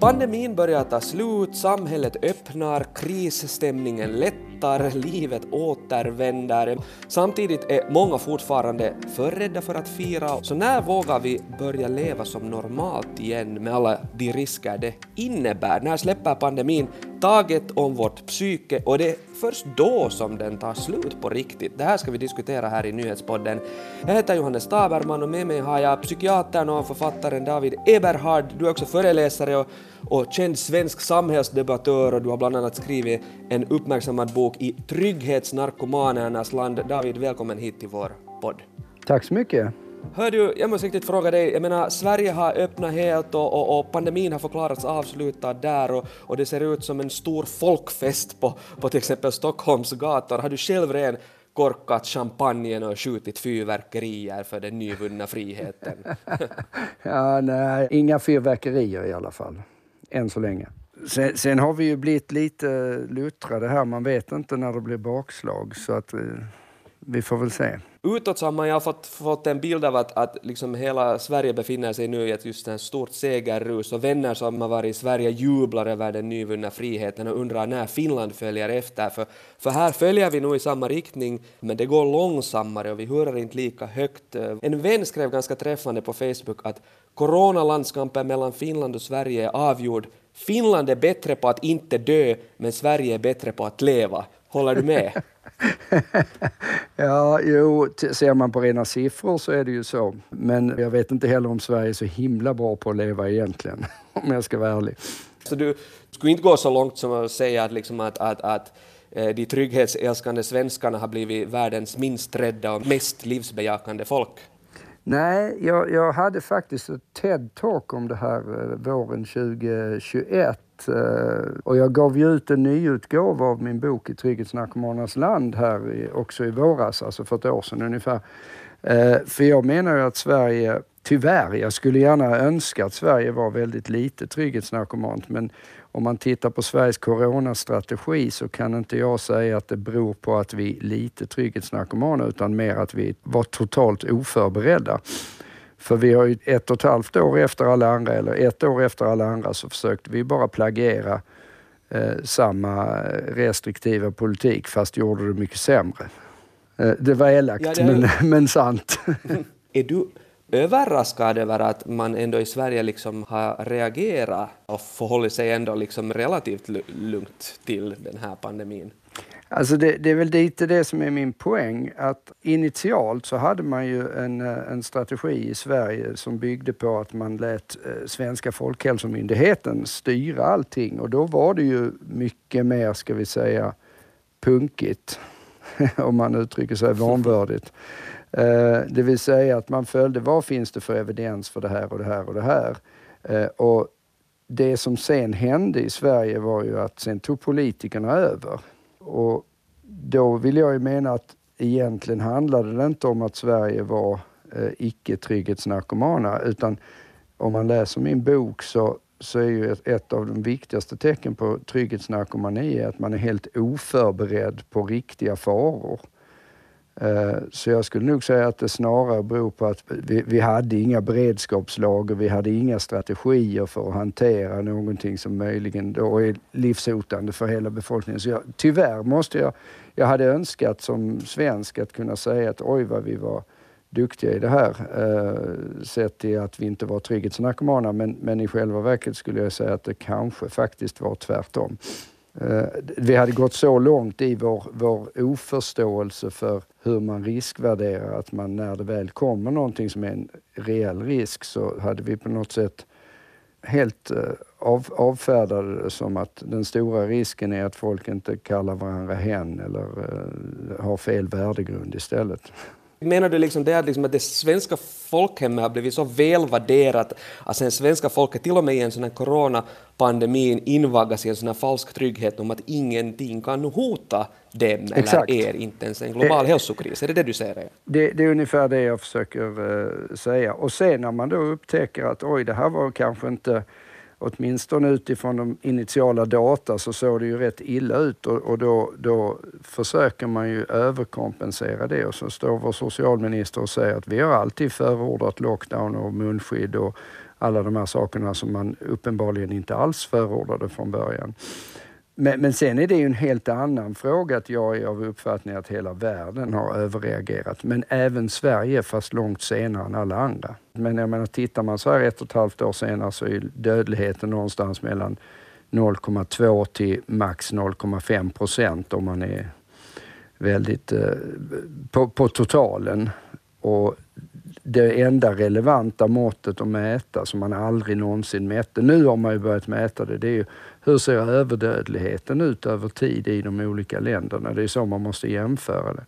Pandemin börjar ta slut, samhället öppnar, krisstämningen lättar, livet återvänder. Samtidigt är många fortfarande för rädda för att fira, så när vågar vi börja leva som normalt igen med alla de risker det innebär? När släpper pandemin taget om vårt psyke och det är först då som den tar slut på riktigt. Det här ska vi diskutera här i nyhetspodden. Jag heter Johannes Taberman och med mig har jag psykiatern och författaren David Eberhard. Du är också föreläsare och, och känd svensk samhällsdebattör och du har bland annat skrivit en uppmärksammad bok i trygghetsnarkomanernas land. David, välkommen hit till vår podd. Tack så mycket. Hör du, jag måste riktigt fråga dig, jag menar Sverige har öppnat helt och, och, och pandemin har förklarats avslutad där och, och, det ser ut som en stor folkfest på, på till exempel Stockholms gator. Har du själv redan korkat champagnen och skjutit fyrverkerier för den nyvunna friheten? ja, nej, inga fyrverkerier i alla fall, än så länge. Sen, sen, har vi ju blivit lite luttrade här, man vet inte när det blir bakslag så att eh, vi får väl se. Utåt så har man ju fått, fått en bild av att, att liksom hela Sverige befinner sig nu i ett just en stort segerrus och vänner som har varit i Sverige jublar över den nyvunna friheten och undrar när Finland följer efter. För, för här följer vi nog i samma riktning men det går långsammare och vi hurrar inte lika högt. En vän skrev ganska träffande på Facebook att coronalandskampen mellan Finland och Sverige är avgjord. Finland är bättre på att inte dö men Sverige är bättre på att leva. Håller du med? ja, jo, ser man på rena siffror så är det ju så. Men jag vet inte heller om Sverige är så himla bra på att leva egentligen, om jag ska vara ärlig. Så du skulle inte gå så långt som att säga att, liksom att, att, att eh, de trygghetsälskande svenskarna har blivit världens minst rädda och mest livsbejakande folk? Nej, jag, jag hade faktiskt ett TED-talk om det här eh, våren 2021 Eh, och jag gav ju ut en nyutgåva av min bok I trygghetsnarkomanernas land här också i våras, alltså för ett år sedan ungefär. Eh, för jag menar ju att Sverige, tyvärr, jag skulle gärna önska att Sverige var väldigt lite trygghetsnarkomant, men om man tittar på Sveriges coronastrategi så kan inte jag säga att det beror på att vi är lite trygghetsnarkomaner utan mer att vi var totalt oförberedda. För vi har ju ett och ett halvt år efter alla andra, eller ett år efter alla andra, så försökte vi bara plagiera eh, samma restriktiva politik fast gjorde det mycket sämre. Eh, det var elakt, ja, det är... men, men sant. är du överraskad över att man ändå i Sverige liksom har reagerat och förhållit sig ändå liksom relativt lugnt till den här pandemin? Alltså det, det, är väl lite det som är min poäng, att initialt så hade man ju en, eh, en strategi i Sverige som byggde på att man lät eh, svenska Folkhälsomyndigheten styra allting och då var det ju mycket mer, ska vi säga, punkigt, om man uttrycker sig vanvördigt. Eh, det vill säga att man följde, vad finns det för evidens för det här och det här och det här? Eh, och det som sen hände i Sverige var ju att sen tog politikerna över. Och då vill jag ju mena att egentligen handlade det inte om att Sverige var eh, icke-trygghetsnarkomaner utan om man läser min bok så, så är ju ett, ett av de viktigaste tecken på trygghetsnarkomani att man är helt oförberedd på riktiga faror. Eh, så jag skulle nog säga att det snarare beror på att vi, vi hade inga beredskapslager, vi hade inga strategier för att hantera någonting som möjligen då är livshotande för hela befolkningen. Så jag, tyvärr måste jag, jag hade önskat som svensk att kunna säga att oj vad vi var duktiga i det här, eh, sett till att vi inte var trygghetsnarkomaner. Men, men i själva verket skulle jag säga att det kanske faktiskt var tvärtom. Eh, vi hade gått så långt i vår, vår oförståelse för hur man riskvärderar att man när det väl kommer någonting som är en reell risk så hade vi på något sätt helt eh, av, avfärdade det som att den stora risken är att folk inte kallar varandra hen eller eh, har fel värdegrund istället. Menar du liksom det att, liksom att det svenska folkhemmet har blivit så välvärderat att sen svenska folket till och med i en sån här coronapandemin invaggas i en sån här falsk trygghet om att ingenting kan hota dem Exakt. eller er, inte ens en global det, hälsokris? Är det det du säger? Det, det är ungefär det jag försöker uh, säga. Och sen när man då upptäcker att oj, det här var kanske inte åtminstone utifrån de initiala data så såg det ju rätt illa ut och, och då, då försöker man ju överkompensera det och så står vår socialminister och säger att vi har alltid förordat lockdown och munskydd och alla de här sakerna som man uppenbarligen inte alls förordade från början. Men, men sen är det ju en helt annan fråga att jag är av uppfattning att hela världen har överreagerat. Men även Sverige, fast långt senare än alla andra. Men jag menar, tittar man så här ett och ett halvt år senare så är dödligheten någonstans mellan 0,2 till max 0,5 procent om man är väldigt eh, på, på totalen. Och det enda relevanta måttet att mäta som man aldrig någonsin mätte, nu har man ju börjat mäta det, det är ju hur ser överdödligheten ut över tid i de olika länderna? Det är så man måste jämföra det.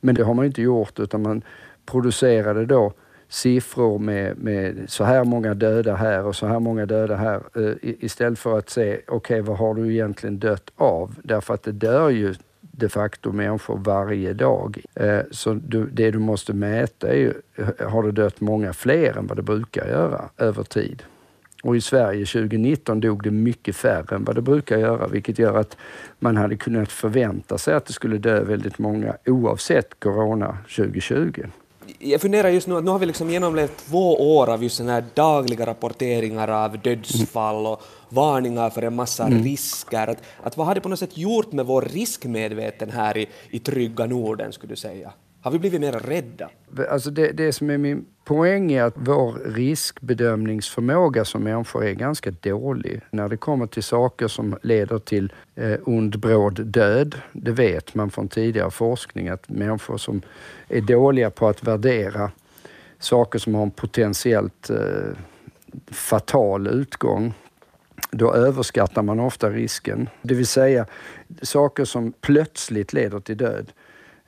Men det har man inte gjort utan man producerade då siffror med, med så här många döda här och så här många döda här eh, istället för att se, okej okay, vad har du egentligen dött av? Därför att det dör ju de facto människor varje dag. Eh, så du, det du måste mäta är ju, har det dött många fler än vad det brukar göra över tid? Och i Sverige 2019 dog det mycket färre än vad det brukar göra, vilket gör att man hade kunnat förvänta sig att det skulle dö väldigt många oavsett corona 2020. Jag funderar just nu att nu har vi liksom genomlevt två år av just såna här dagliga rapporteringar av dödsfall och varningar för en massa mm. risker. Att, att vad har det på något sätt gjort med vår riskmedveten här i, i trygga Norden, skulle du säga? Har vi blivit mer rädda? Alltså det, det som är min poäng är att vår riskbedömningsförmåga som människor är ganska dålig. När det kommer till saker som leder till eh, ond bråd död, det vet man från tidigare forskning att människor som är dåliga på att värdera saker som har en potentiellt eh, fatal utgång, då överskattar man ofta risken. Det vill säga saker som plötsligt leder till död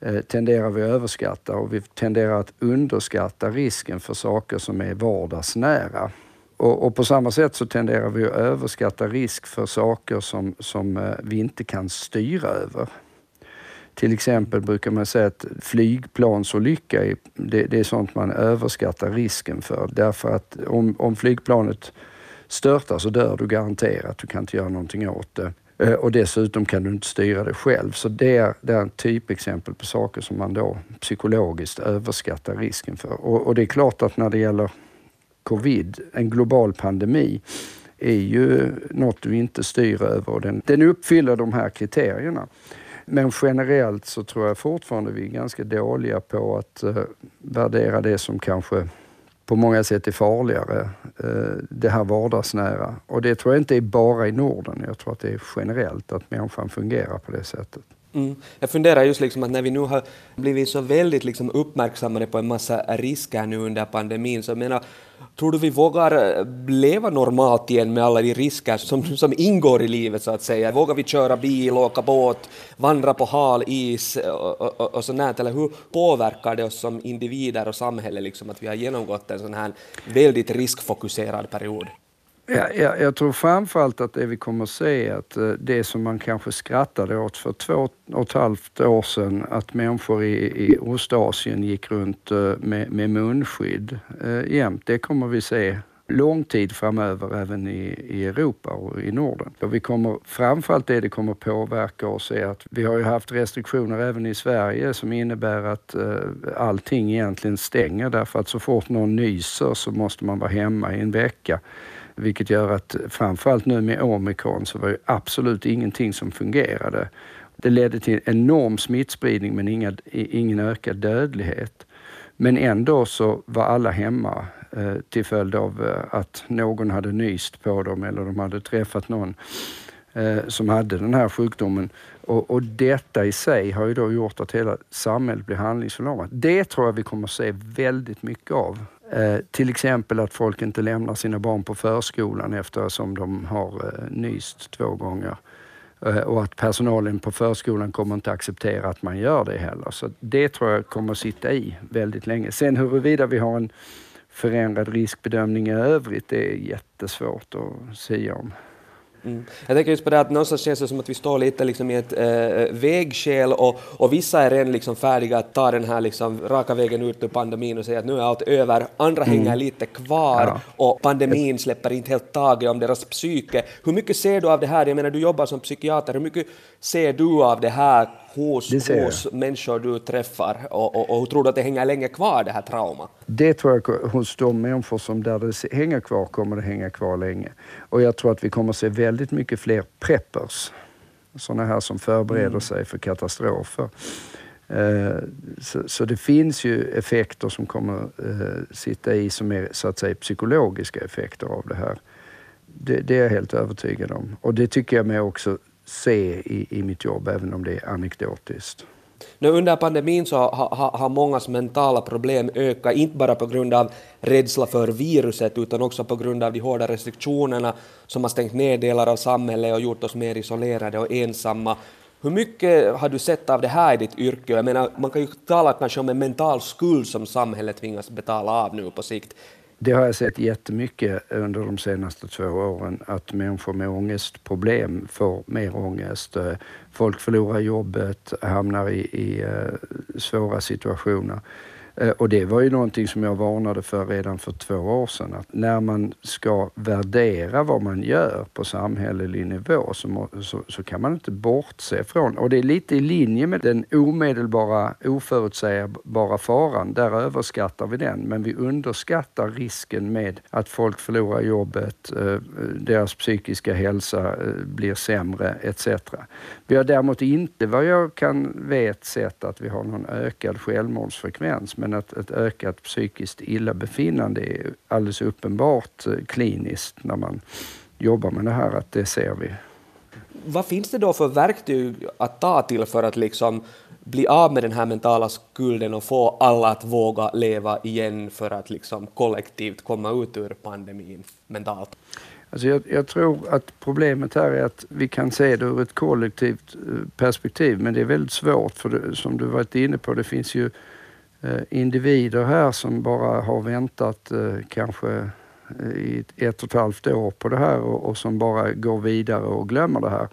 Eh, tenderar vi att överskatta och vi tenderar att underskatta risken för saker som är vardagsnära. Och, och, på samma sätt så tenderar vi att överskatta risk för saker som, som eh, vi inte kan styra över. Till exempel brukar man säga att flygplansolycka är, det, det är sånt man överskattar risken för. Därför att om, om flygplanet störtar så dör du garanterat. Du kan inte göra någonting åt det. Eh, och dessutom kan du inte styra det själv. Så det är, det är en typexempel på saker som man då psykologiskt överskattar risken för. Och, och det är klart att när det gäller covid, en global pandemi, är ju något du inte styr över och den, den uppfyller de här kriterierna. Men generellt så tror jag fortfarande vi är ganska dåliga på att uh, värdera det som kanske på många sätt är farligare, eh, det här vardagsnära. Och det tror jag inte är bara i Norden, jag tror att det är generellt att människan fungerar på det sättet. Mm. Jag funderar just liksom att när vi nu har blivit så väldigt liksom uppmärksammade på en massa risker nu under pandemin, så jag menar, tror du vi vågar eh, leva normalt igen med alla de risker som, som ingår i livet så att säga? Vågar vi köra bil, åka båt, vandra på hal is eh, och, och, och sånt Eller hur påverkar det oss som individer och samhälle liksom att vi har genomgått en sån här väldigt riskfokuserad period? Ja, jag, jag tror framförallt att det vi kommer att se är att eh, det som man kanske skrattade åt för två och ett halvt år sedan, att människor i, i Ostasien gick runt eh, med, med munskydd eh, jämt, det kommer vi se lång tid framöver även i, i Europa och i Norden. Och vi kommer, framförallt det det kommer påverka oss är att vi har ju haft restriktioner även i Sverige som innebär att eh, allting egentligen stänger därför att så fort någon nyser så måste man vara hemma i en vecka. Vilket gör att framförallt nu med omikron så var det absolut ingenting som fungerade. Det ledde till enorm smittspridning men inga, ingen ökad dödlighet. Men ändå så var alla hemma eh, till följd av eh, att någon hade nyst på dem eller de hade träffat någon eh, som hade den här sjukdomen. Och, och, detta i sig har ju då gjort att hela samhället blir handlingsförlamat. Det tror jag vi kommer att se väldigt mycket av Eh, till exempel att folk inte lämnar sina barn på förskolan eftersom de har eh, nyst två gånger. Eh, och att personalen på förskolan kommer inte acceptera att man gör det heller. Så det tror jag kommer att sitta i väldigt länge. Sen huruvida vi har en förändrad riskbedömning i övrigt, det är jättesvårt att säga om. Mm. Jag tänker just på det att någonstans känns det som att vi står lite liksom i ett äh, vägskäl och, och vissa är redan liksom färdiga att ta den här liksom raka vägen ut ur pandemin och säga att nu är allt över, andra mm. hänger lite kvar ja. och pandemin släpper inte helt taget om deras psyke. Hur mycket ser du av det här? Jag menar, du jobbar som psykiater, hur mycket ser du av det här hos, hos människor du träffar och, och, och hur tror du att det hänger länge kvar, det här trauma? Det tror jag hos de människor som där det hänger kvar kommer det hänga kvar länge. Och jag tror att vi kommer se väldigt mycket fler preppers. Sådana här som förbereder mm. sig för katastrofer. Eh, så, så, det finns ju effekter som kommer uh, sitta i som är så att säga psykologiska effekter av det här. Det, det är jag helt övertygad om. Och det tycker jag mig också se i, i mitt jobb, även om det är anekdotiskt. Nu under pandemin så har har, har mångas mentala problem ökat, inte bara på grund av rädsla för viruset utan också på grund av de hårda restriktionerna som har stängt ner delar av samhället och gjort oss mer isolerade och ensamma. Hur mycket har du sett av det här i ditt yrke? Jag menar, man kan ju tala kanske om en mental skuld som samhället tvingas betala av nu på sikt. Det har jag sett jättemycket under de senaste två åren, att människor med ångestproblem får mer ångest. Folk förlorar jobbet, hamnar i, i eh, svåra situationer. Eh, och det var ju någonting som jag varnade för redan för två år sedan. Att när man ska värdera vad man gör på samhällelig nivå så, må, så, så, kan man inte bortse från, och det är lite i linje med den omedelbara oförutsägbara faran. Där överskattar vi den, men vi underskattar risken med att folk förlorar jobbet, eh, deras psykiska hälsa eh, blir sämre etc. Vi har däremot inte, vad jag kan vet, sett att vi har någon ökad självmordsfrekvens men ett, ett ökat psykiskt illabefinnande är alldeles uppenbart eh, kliniskt när man jobbar med det här, att det ser vi. Vad finns det då för verktyg att ta till för att liksom bli av med den här mentala skulden och få alla att våga leva igen för att liksom kollektivt komma ut ur pandemin mentalt? Alltså jag, jag, tror att problemet här är att vi kan se det ur ett kollektivt eh, perspektiv, men det är väldigt svårt för det, som du varit inne på, det finns ju Eh, individer här som bara har väntat eh, kanske eh, i ett och ett halvt år på det här och, och, som bara går vidare och glömmer det här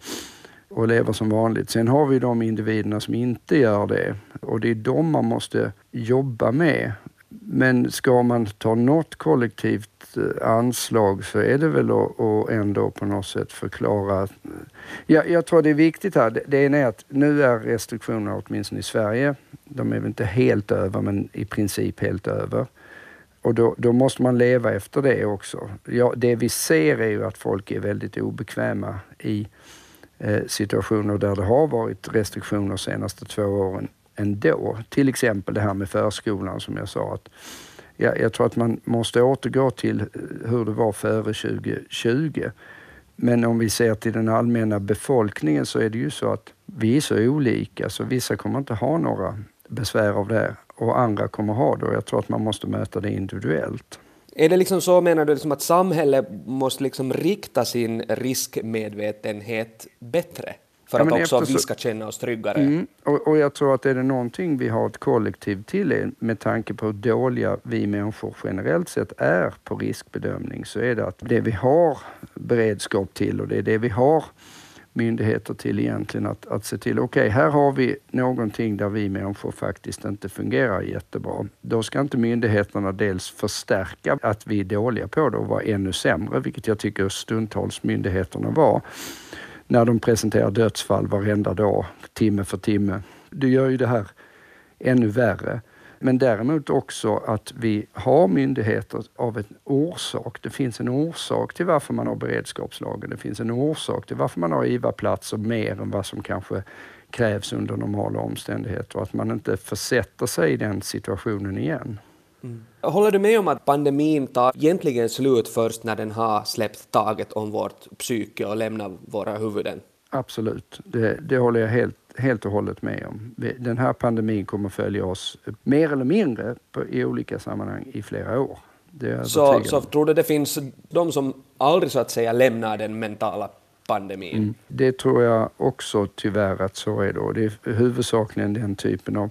och lever som vanligt. Sen har vi de individerna som inte gör det och det är de man måste jobba med. Men ska man ta något kollektivt eh, anslag så är det väl att, ändå på något sätt förklara. Eh, ja, jag tror det är viktigt här. Det ena är att nu är restriktionerna åtminstone i Sverige de är väl inte helt över, men i princip helt över. Och då, då måste man leva efter det också. Ja, det vi ser är ju att folk är väldigt obekväma i eh, situationer där det har varit restriktioner de senaste två åren ändå. Till exempel det här med förskolan som jag sa. Att, jag, jag tror att man måste återgå till hur det var före 2020. Men om vi ser till den allmänna befolkningen så är det ju så att vi är så olika så vissa kommer inte ha några besvär av det och andra kommer ha det och jag tror att man måste möta det individuellt. Är det liksom så, menar du, liksom att samhället måste liksom rikta sin riskmedvetenhet bättre? För ja, att också vi ska känna oss tryggare? Mm, och, och, jag tror att är det någonting vi har ett kollektiv till med tanke på hur dåliga vi människor generellt sett är på riskbedömning så är det att det vi har beredskap till och det är det vi har myndigheter till egentligen att, att se till, okej, okay, här har vi någonting där vi människor faktiskt inte fungerar jättebra. Då ska inte myndigheterna dels förstärka att vi är dåliga på det och vara ännu sämre, vilket jag tycker stundtals myndigheterna var, när de presenterar dödsfall varenda dag, timme för timme. Det gör ju det här ännu värre. Men däremot också att vi har myndigheter av en orsak. Det finns en orsak till varför man har beredskapslagen. Det finns en orsak till varför man har IVA-platser mer än vad som kanske krävs under normala omständigheter och att man inte försätter sig i den situationen igen. Mm. Håller du med om att pandemin tar egentligen slut först när den har släppt taget om vårt psyke och lämnar våra huvuden? Absolut, det, det håller jag helt helt och hållet med om. Den här pandemin kommer följa oss mer eller mindre på, i olika sammanhang i flera år. så, så tror du det finns de som aldrig så att säga lämnar den mentala pandemin? Mm. Det tror jag också tyvärr att så är då. Det är huvudsakligen den typen av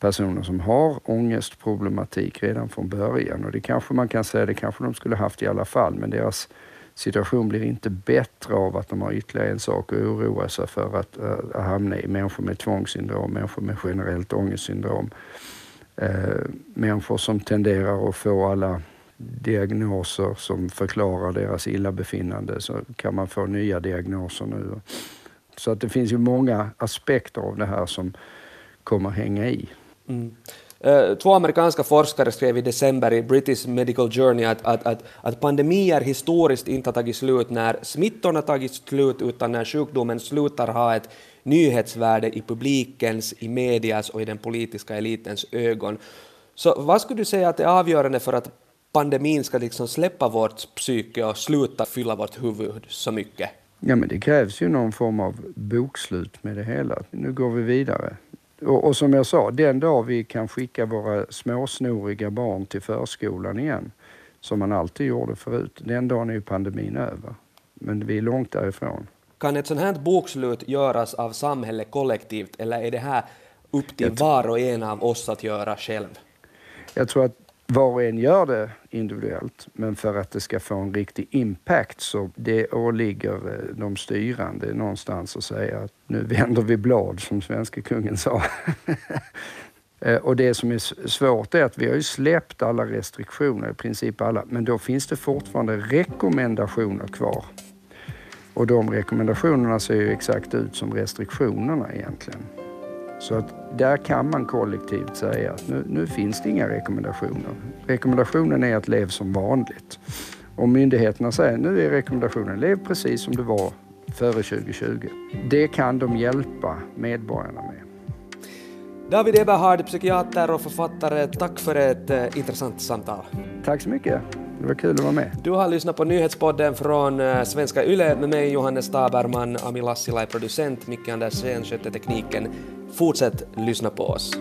personer som har ångestproblematik redan från början och det kanske man kan säga, det kanske de skulle haft i alla fall, men deras situation blir inte bättre av att de har ytterligare en sak att oroa sig för att äh, hamna i. Människor med tvångssyndrom, människor med generellt ångestsyndrom. Äh, människor som tenderar att få alla diagnoser som förklarar deras illabefinnande så kan man få nya diagnoser nu. Så att det finns ju många aspekter av det här som kommer hänga i. Mm. Eh, två amerikanska forskare skrev i december i British Medical Journey att, att, att, att pandemier historiskt inte har tagit slut när smittorna tagit slut, utan när sjukdomen slutar ha ett nyhetsvärde i publikens, i medias och i den politiska elitens ögon. Så vad skulle du säga att är avgörande för att pandemin ska liksom släppa vårt psyke och sluta fylla vårt huvud så mycket? Ja, men det krävs ju någon form av bokslut med det hela. Nu går vi vidare. Och, och, som jag sa, den dag vi kan skicka våra småsnoriga barn till förskolan igen, som man alltid gjorde förut, den dagen är ju pandemin över. Men vi är långt därifrån. Kan ett sånt här bokslut göras av samhället kollektivt eller är det här upp till var och en av oss att göra själv? Jag tror att var och en gör det individuellt, men för att det ska få en riktig impact så det åligger eh, de styrande någonstans att säga att nu vänder vi blad, som svenska kungen sa. Eh, och det som är svårt är att vi har ju släppt alla restriktioner, i princip alla, men då finns det fortfarande rekommendationer kvar. Och de rekommendationerna ser ju exakt ut som restriktionerna egentligen. Så att där kan man kollektivt säga att nu, nu finns det inga rekommendationer. Rekommendationen är att leva som vanligt. Och myndigheterna säger nu är rekommendationen lev precis som det var före 2020. Det kan de hjälpa medborgarna med. David Eberhard, psykiater och författare, tack för ett eh, intressant samtal. Tack så mycket. Det var kul att vara med. Du har lyssnat på nyhetspodden från eh, Svenska Yle med mig Johannes Taberman, Ami Lassila är producent, Micke Andersén skötte tekniken. Fortsätt lyssna på oss.